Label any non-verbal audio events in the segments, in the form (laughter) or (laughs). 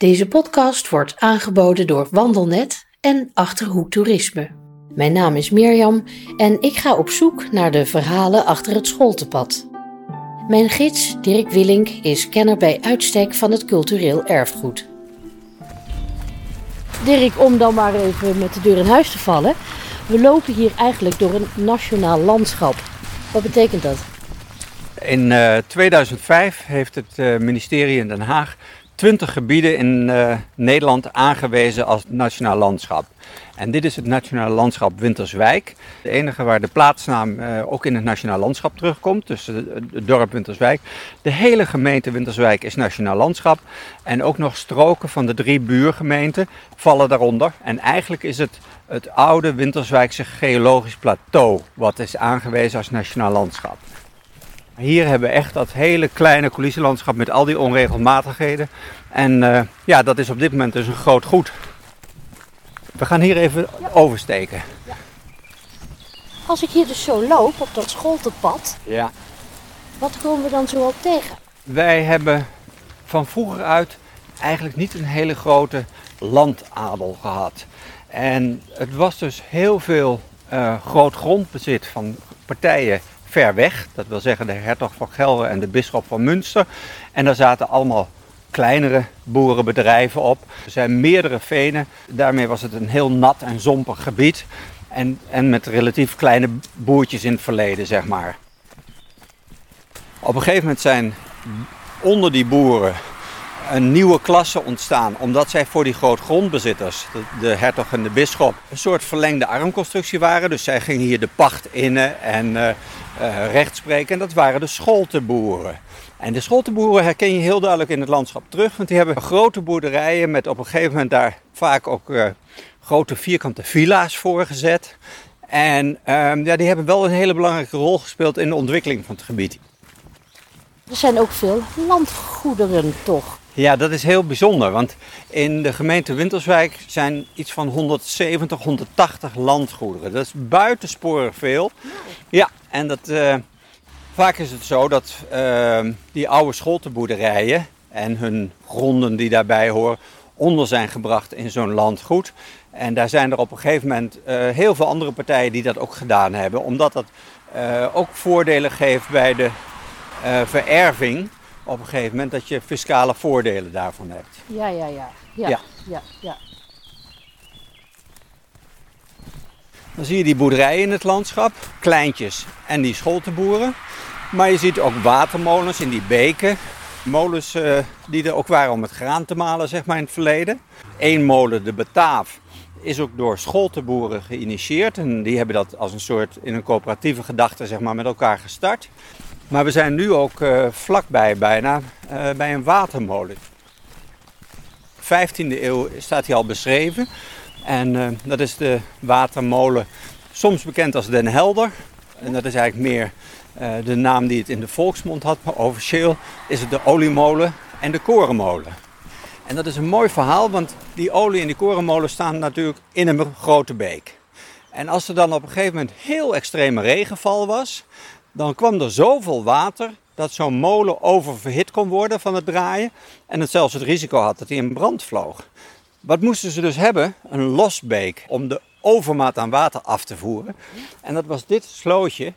Deze podcast wordt aangeboden door Wandelnet en Achterhoek Toerisme. Mijn naam is Mirjam en ik ga op zoek naar de verhalen achter het schooltepad. Mijn gids Dirk Willink is kenner bij uitstek van het cultureel erfgoed. Dirk, om dan maar even met de deur in huis te vallen. We lopen hier eigenlijk door een nationaal landschap. Wat betekent dat? In uh, 2005 heeft het uh, ministerie in Den Haag 20 gebieden in uh, Nederland aangewezen als nationaal landschap. En dit is het nationaal landschap Winterswijk. De enige waar de plaatsnaam uh, ook in het nationaal landschap terugkomt, dus het dorp Winterswijk. De hele gemeente Winterswijk is nationaal landschap. En ook nog stroken van de drie buurgemeenten vallen daaronder. En eigenlijk is het het oude Winterswijkse geologisch plateau wat is aangewezen als nationaal landschap. Hier hebben we echt dat hele kleine coulissenlandschap met al die onregelmatigheden. En uh, ja, dat is op dit moment dus een groot goed. We gaan hier even ja. oversteken. Ja. Als ik hier dus zo loop op dat schooltepad, ja. wat komen we dan zo op tegen? Wij hebben van vroeger uit eigenlijk niet een hele grote landadel gehad. En het was dus heel veel uh, groot grondbezit van partijen ver weg. Dat wil zeggen de hertog van Gelre en de bisschop van Münster. En daar zaten allemaal kleinere boerenbedrijven op. Er zijn meerdere venen. Daarmee was het een heel nat en zompig gebied. En, en met relatief kleine boertjes in het verleden, zeg maar. Op een gegeven moment zijn onder die boeren een nieuwe klasse ontstaan. Omdat zij voor die grootgrondbezitters, de, hertog en de bisschop, een soort verlengde armconstructie waren. Dus zij gingen hier de pacht innen en uh, uh, spreken. En dat waren de scholtenboeren. En de scholtenboeren herken je heel duidelijk in het landschap terug. Want die hebben grote boerderijen met op een gegeven moment daar vaak ook uh, grote vierkante villa's voor gezet. En ja, die hebben wel een hele belangrijke rol gespeeld in de ontwikkeling van het gebied. Er zijn ook veel landgoederen, toch? Ja, dat is heel bijzonder, want in de gemeente Winterswijk zijn iets van 170, 180 landgoederen. Dat is buitensporig veel. Ja, en dat, uh, vaak is het zo dat uh, die oude scholtenboerderijen en hun gronden die daarbij horen, onder zijn gebracht in zo'n landgoed. En daar zijn er op een gegeven moment uh, heel veel andere partijen die dat ook gedaan hebben, omdat dat ook voordelen geeft bij de vererving op een gegeven moment dat je fiscale voordelen daarvan hebt. Ja, ja, ja. Ja, ja. ja, ja. Dan zie je die boerderijen in het landschap, kleintjes en die scholtenboeren. Maar je ziet ook watermolens in die beken. Molens uh, die er ook waren om het graan te malen, zeg maar, in het verleden. Eén molen, de Bataaf, is ook door scholtenboeren geïnitieerd. En die hebben dat als een soort in een coöperatieve gedachte, zeg maar, met elkaar gestart. Maar we zijn nu ook uh, vlakbij bijna uh, bij een watermolen. 15e eeuw staat hij al beschreven. En uh, dat is de watermolen, soms bekend als Den Helder. En dat is eigenlijk meer de naam die het in de volksmond had. Maar officieel is het de oliemolen en de korenmolen. En dat is een mooi verhaal, want die olie en die korenmolen staan natuurlijk in een grote beek. En als er dan op een gegeven moment heel extreme regenval was, dan kwam er zoveel water dat zo'n molen oververhit kon worden van het draaien en het zelfs het risico had dat hij in brand vloog. Wat moesten ze dus hebben? Een losbeek om de overmaat aan water af te voeren. En dat was dit slootje.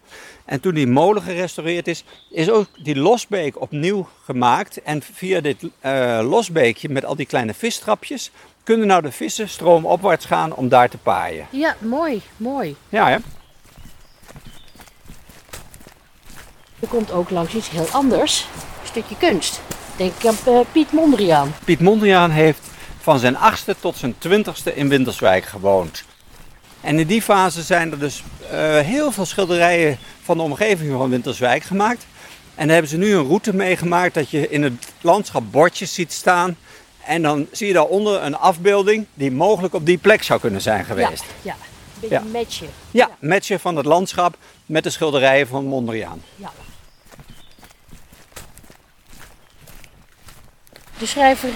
En toen die molen gerestaureerd is, is ook die losbeek opnieuw gemaakt. En via dit uh, losbeekje met al die kleine vistrapjes kunnen nou de vissen stroomopwaarts gaan om daar te paaien. Ja, mooi, mooi. Ja, hè? Er komt ook langs iets heel anders, een stukje kunst. Denk aan uh, Piet Mondriaan. Piet Mondriaan heeft van zijn achtste tot zijn twintigste in Winterswijk gewoond. En in die fase zijn er dus uh, heel veel schilderijen van de omgeving van Winterswijk gemaakt. En daar hebben ze nu een route meegemaakt dat je in het landschap bordjes ziet staan. En dan zie je daaronder een afbeelding die mogelijk op die plek zou kunnen zijn geweest. Ja, ja. een beetje ja. matchen. Ja, ja, matchen van het landschap met de schilderijen van Mondriaan. Ja. De schrijver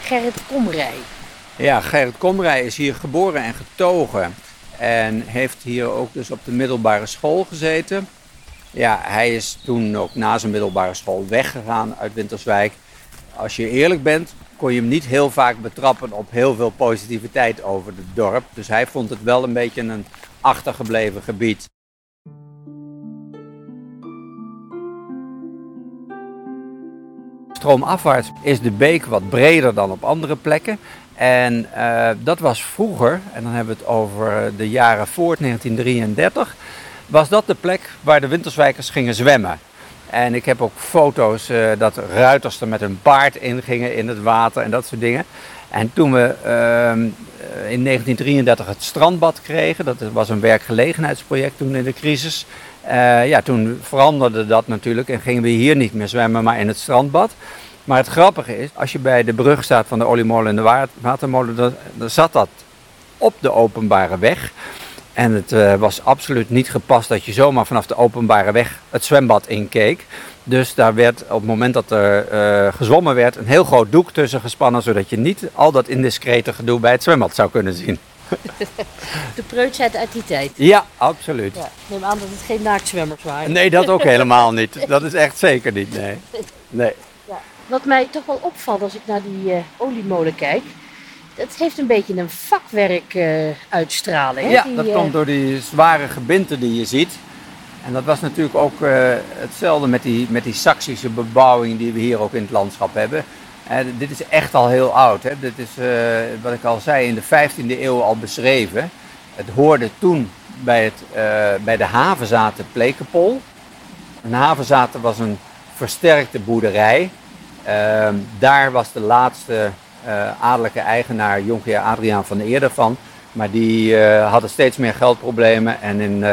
Gerrit Komrij. Ja, Gerrit Komrij is hier geboren en getogen. En heeft hier ook dus op de middelbare school gezeten. Ja, hij is toen ook na zijn middelbare school weggegaan uit Winterswijk. Als je eerlijk bent, kon je hem niet heel vaak betrappen op heel veel positiviteit over het dorp. Dus hij vond het wel een beetje een achtergebleven gebied. Stroomafwaarts is de beek wat breder dan op andere plekken. En uh, dat was vroeger, en dan hebben we het over de jaren voor 1933, was dat de plek waar de Winterswijkers gingen zwemmen. En ik heb ook foto's uh, dat ruiters er met een paard in gingen in het water en dat soort dingen. En toen we uh, in 1933 het strandbad kregen, dat was een werkgelegenheidsproject toen in de crisis. Uh, ja, toen veranderde dat natuurlijk en gingen we hier niet meer zwemmen, maar in het strandbad. Maar het grappige is, als je bij de brug staat van de oliemolen en de watermolen, dan, zat dat op de openbare weg. En het uh, was absoluut niet gepast dat je zomaar vanaf de openbare weg het zwembad inkeek. Dus daar werd op het moment dat er uh, gezwommen werd een heel groot doek tussen gespannen, zodat je niet al dat indiscrete gedoe bij het zwembad zou kunnen zien. De preutsheid uit die tijd. Ja, absoluut. Ja, neem aan dat het geen naaktzwemmers waren. Nee, dat ook (laughs) helemaal niet. Dat is echt zeker niet, nee. nee. Ja. Wat mij toch wel opvalt als ik naar die uh, oliemolen kijk, het heeft een beetje een vakwerk-uitstraling. Uh, ja, die, dat komt door die zware gebinten die je ziet. En dat was natuurlijk ook uh, hetzelfde met die, met die Saksische bebouwing die we hier ook in het landschap hebben. Uh, dit is echt al heel oud. Hè? Dit is, uh, wat ik al zei, in de 15e eeuw al beschreven. Het hoorde toen bij, het, bij de havenzaten Plekepol. Een havenzaten was een versterkte boerderij. Ehm, daar was de laatste adellijke eigenaar Jonkheer Adriaan van der Eerder van. Maar die hadden steeds meer geldproblemen en in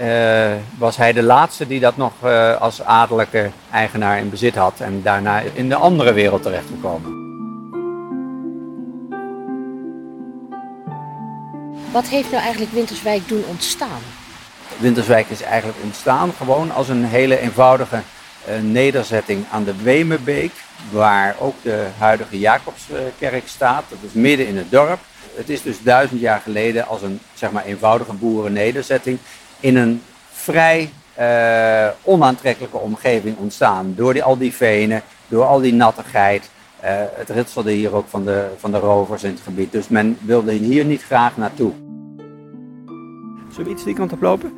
uh, 1718 was hij de laatste die dat nog eh, als adellijke eigenaar in bezit had en daarna in de andere wereld terechtgekomen. Wat heeft nou eigenlijk Winterswijk doen ontstaan? Winterswijk is eigenlijk ontstaan gewoon als een hele eenvoudige nederzetting aan de Wemerbeek waar ook de huidige Jacobskerk staat. Dat is midden in het dorp. Het is dus duizend jaar geleden als een zeg maar, eenvoudige boerennederzetting in een vrij uh, onaantrekkelijke omgeving ontstaan. Door die, al die venen, door al die nattigheid. Uh, het ritselde hier ook van de, van de rovers in het gebied. Dus men wilde hier niet graag naartoe. Zullen we iets die kant op lopen?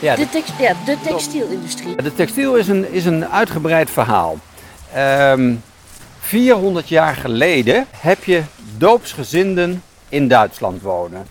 Ja, de, text, ja, de textielindustrie. De textiel is een, is een uitgebreid verhaal. Um, ehm, 400 jaar geleden heb je doopsgezinden in Duitsland wonen.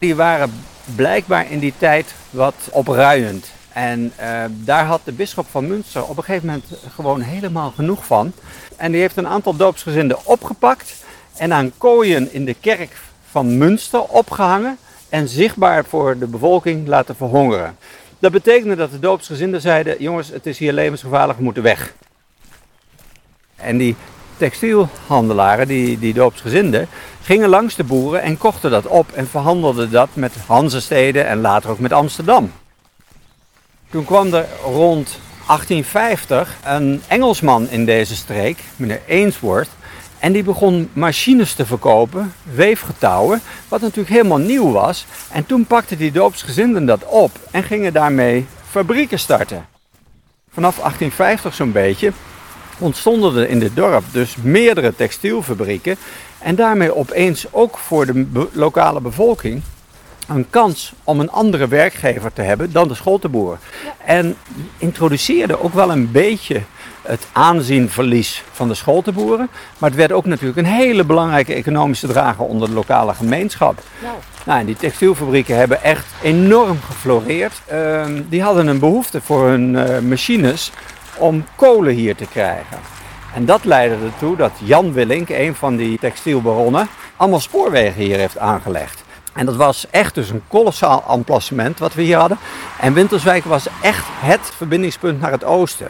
Die waren blijkbaar in die tijd wat opruiend. En uh, daar had de bisschop van Münster op een gegeven moment gewoon helemaal genoeg van. En die heeft een aantal doopsgezinden opgepakt en aan kooien in de kerk van Münster opgehangen en zichtbaar voor de bevolking laten verhongeren. Dat betekende dat de doopsgezinden zeiden: jongens, het is hier levensgevaarlijk, we moeten weg. En die textielhandelaren, die, die doopsgezinden, gingen langs de boeren en kochten dat op en verhandelden dat met Hanzesteden en later ook met Amsterdam. Toen kwam er rond 1850 een Engelsman in deze streek, meneer Ainsworth, en die begon machines te verkopen, weefgetouwen, wat natuurlijk helemaal nieuw was. En toen pakten die doopsgezinden dat op en gingen daarmee fabrieken starten. Vanaf 1850 zo'n beetje ontstonden er in dit dorp dus meerdere textielfabrieken. En daarmee opeens ook voor de lokale bevolking een kans om een andere werkgever te hebben dan de scholteboer. Ja. En introduceerde ook wel een beetje het aanzienverlies van de scholteboeren. Maar het werd ook natuurlijk een hele belangrijke economische drager onder de lokale gemeenschap. Nou. Nou, en die textielfabrieken hebben echt enorm gefloreerd. Uh, die hadden een behoefte voor hun uh, machines om kolen hier te krijgen. En dat leidde ertoe dat Jan Willink, een van die textielbaronnen, allemaal spoorwegen hier heeft aangelegd. En dat was echt dus een kolossaal emplacement wat we hier hadden. En Winterswijk was echt het verbindingspunt naar het oosten.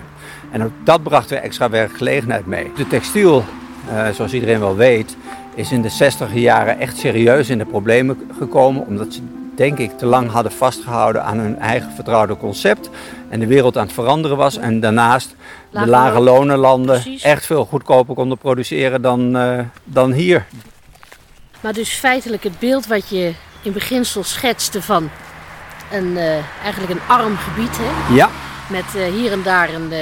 En ook dat bracht weer extra werkgelegenheid mee. De textiel, uh, zoals iedereen wel weet, is in de 60 jaren echt serieus in de problemen gekomen. Omdat ze denk ik, te lang hadden vastgehouden aan hun eigen vertrouwde concept. En de wereld aan het veranderen was. En daarnaast de lage lonenlanden echt veel goedkoper konden produceren dan, uh, dan hier. Maar dus feitelijk het beeld wat je in beginsel schetste van een, uh, eigenlijk een arm gebied. Hè? Ja. Met uh, hier en daar een,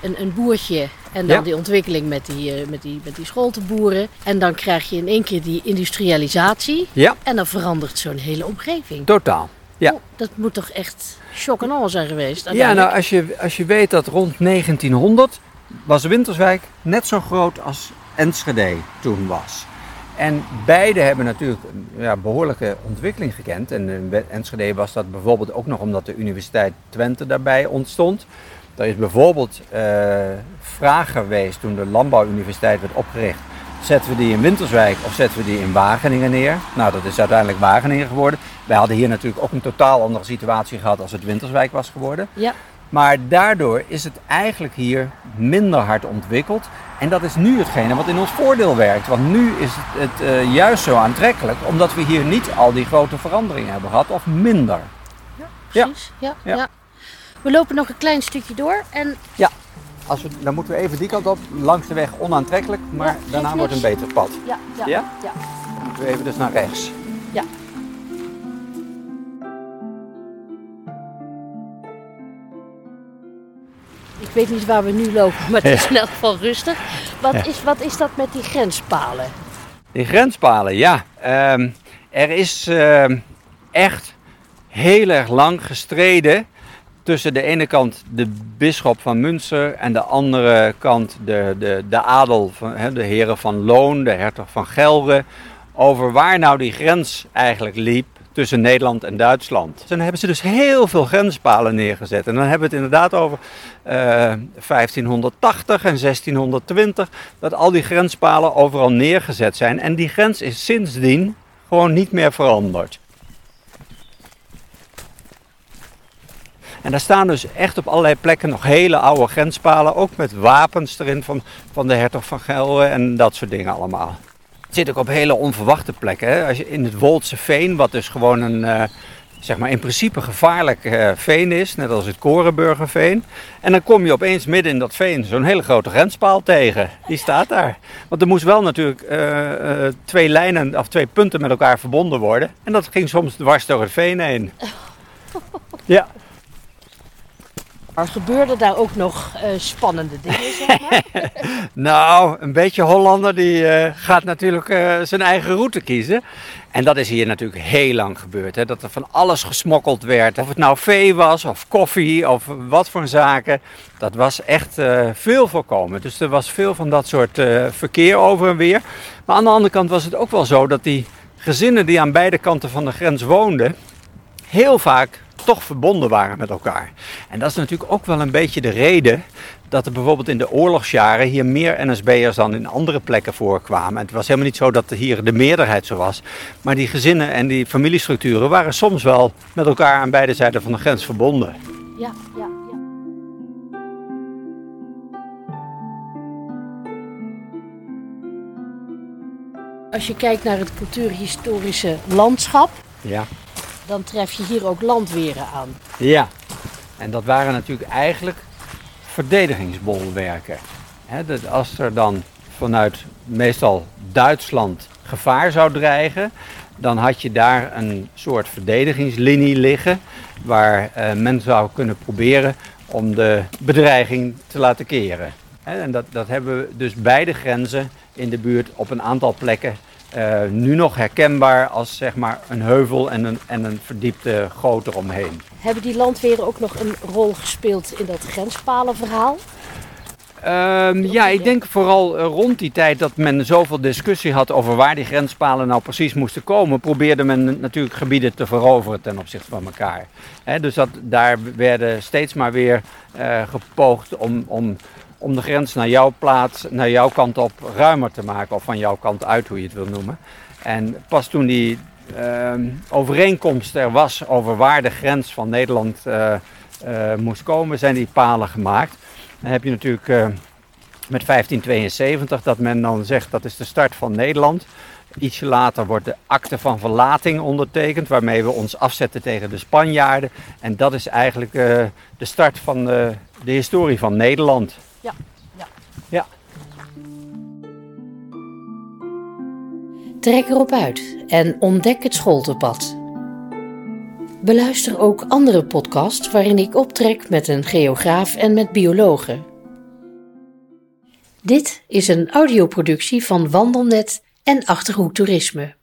een, een boertje En dan Ja. die ontwikkeling met die, eh, met, die, met die scholtenboeren. En dan krijg je in één keer die industrialisatie. Ja, En dan verandert zo'n hele omgeving. totaal. Ja. Oh, dat moet toch echt shock en al zijn geweest? Ja, nou als je, als je weet dat rond 1900 was Winterswijk net zo groot als Enschede toen was. En beide hebben natuurlijk een ja, behoorlijke ontwikkeling gekend. En in Enschede was dat bijvoorbeeld ook nog omdat de Universiteit Twente daarbij ontstond. Er is bijvoorbeeld eh, vraag geweest toen de Landbouwuniversiteit werd opgericht. Zetten we die in Winterswijk of zetten we die in Wageningen neer? Nou, dat is uiteindelijk Wageningen geworden. Wij hadden hier natuurlijk ook een totaal andere situatie gehad als het Winterswijk was geworden. Ja, Maar daardoor is het eigenlijk hier minder hard ontwikkeld. En dat is nu hetgene wat in ons voordeel werkt. Want nu is het, het eh, juist zo aantrekkelijk, omdat we hier niet al die grote veranderingen hebben gehad, of minder. Ja. precies. Ja. Ja. Ja. We lopen nog een klein stukje door. En Als we, dan moeten we even die kant op, langs de weg onaantrekkelijk, maar Ja, daarna wordt een beter pad. ja, ja, Ja? ja. Dan moeten we even dus naar rechts. Ja. Ik weet niet waar we nu lopen, maar het is in elk geval rustig. Wat, is, wat is dat met die grenspalen? Die grenspalen, ja. Ehm, er is ehm, echt heel erg lang gestreden tussen de ene kant de bisschop van Münster en de andere kant de, de, de adel, van, de heren van Loon, de hertog van Gelre, over waar nou die grens eigenlijk liep tussen Nederland en Duitsland. Dan hebben ze dus heel veel grenspalen neergezet. En dan hebben we het inderdaad over eh, 1580 en 1620, dat al die grenspalen overal neergezet zijn. En die grens is sindsdien gewoon niet meer veranderd. En daar staan dus echt op allerlei plekken nog hele oude grenspalen, ook met wapens erin van, van de hertog van Gelre en dat soort dingen allemaal. Het zit ook op hele onverwachte plekken. Hè? Als je in het Woldse Veen, wat dus gewoon een, eh, zeg maar in principe gevaarlijk eh, veen is, net als het Korenburgerveen. En dan kom je opeens midden in dat veen zo'n hele grote grenspaal tegen. Die staat daar. Want er moest wel natuurlijk eh, twee lijnen of twee punten met elkaar verbonden worden. En dat ging soms dwars door het veen heen. Ja, Er gebeurden daar ook nog eh, spannende dingen, zeg maar. (laughs) Nou, een beetje Hollander die eh, gaat natuurlijk eh, zijn eigen route kiezen. En dat is hier natuurlijk heel lang gebeurd. Hè? Dat er van alles gesmokkeld werd. Of het nou vee was, of koffie, of wat voor zaken. Dat was echt veel voorkomen. Dus er was veel van dat soort verkeer over en weer. Maar aan de andere kant was het ook wel zo dat die gezinnen die aan beide kanten van de grens woonden... heel vaak toch verbonden waren met elkaar. En dat is natuurlijk ook wel een beetje de reden dat er bijvoorbeeld in de oorlogsjaren hier meer NSB'ers dan in andere plekken voorkwamen. En het was helemaal niet zo dat hier de meerderheid zo was. Maar die gezinnen en die familiestructuren waren soms wel met elkaar aan beide zijden van de grens verbonden. Ja, ja, ja. Als je kijkt naar het cultuurhistorische landschap, Ja. Dan tref je hier ook landweren aan. Ja. En dat waren natuurlijk eigenlijk verdedigingsbolwerken. Dat als er dan vanuit meestal Duitsland gevaar zou dreigen, dan had je daar een soort verdedigingslinie liggen waar eh, men zou kunnen proberen om de bedreiging te laten keren. En dat, dat hebben we dus beide grenzen in de buurt op een aantal plekken eh, nu nog herkenbaar als zeg maar een heuvel en een, en een verdiepte goot eromheen. Hebben die landweren ook nog een rol gespeeld in dat grenspalenverhaal? Ehm, ja, ik denk vooral eh, rond die tijd dat men zoveel discussie had over waar die grenspalen nou precies moesten komen, probeerde men natuurlijk gebieden te veroveren ten opzichte van elkaar. Dus dat, daar werden steeds maar weer eh, gepoogd om, om, om de grens naar jouw plaats, naar jouw kant op ruimer te maken, of van jouw kant uit, hoe je het wil noemen. En pas toen die ehm, overeenkomst er was over waar de grens van Nederland eh, eh, moest komen, zijn die palen gemaakt. Dan heb je natuurlijk eh, met 1572 dat men dan zegt dat is de start van Nederland. Ietsje later wordt de akte van verlating ondertekend, waarmee we ons afzetten tegen de Spanjaarden. En dat is eigenlijk de start van de historie van Nederland. Ja. Trek erop uit en ontdek het Scholtenpad. Beluister ook andere podcasts waarin ik optrek met een geograaf en met biologen. Dit is een audioproductie van Wandelnet en Achterhoek Toerisme.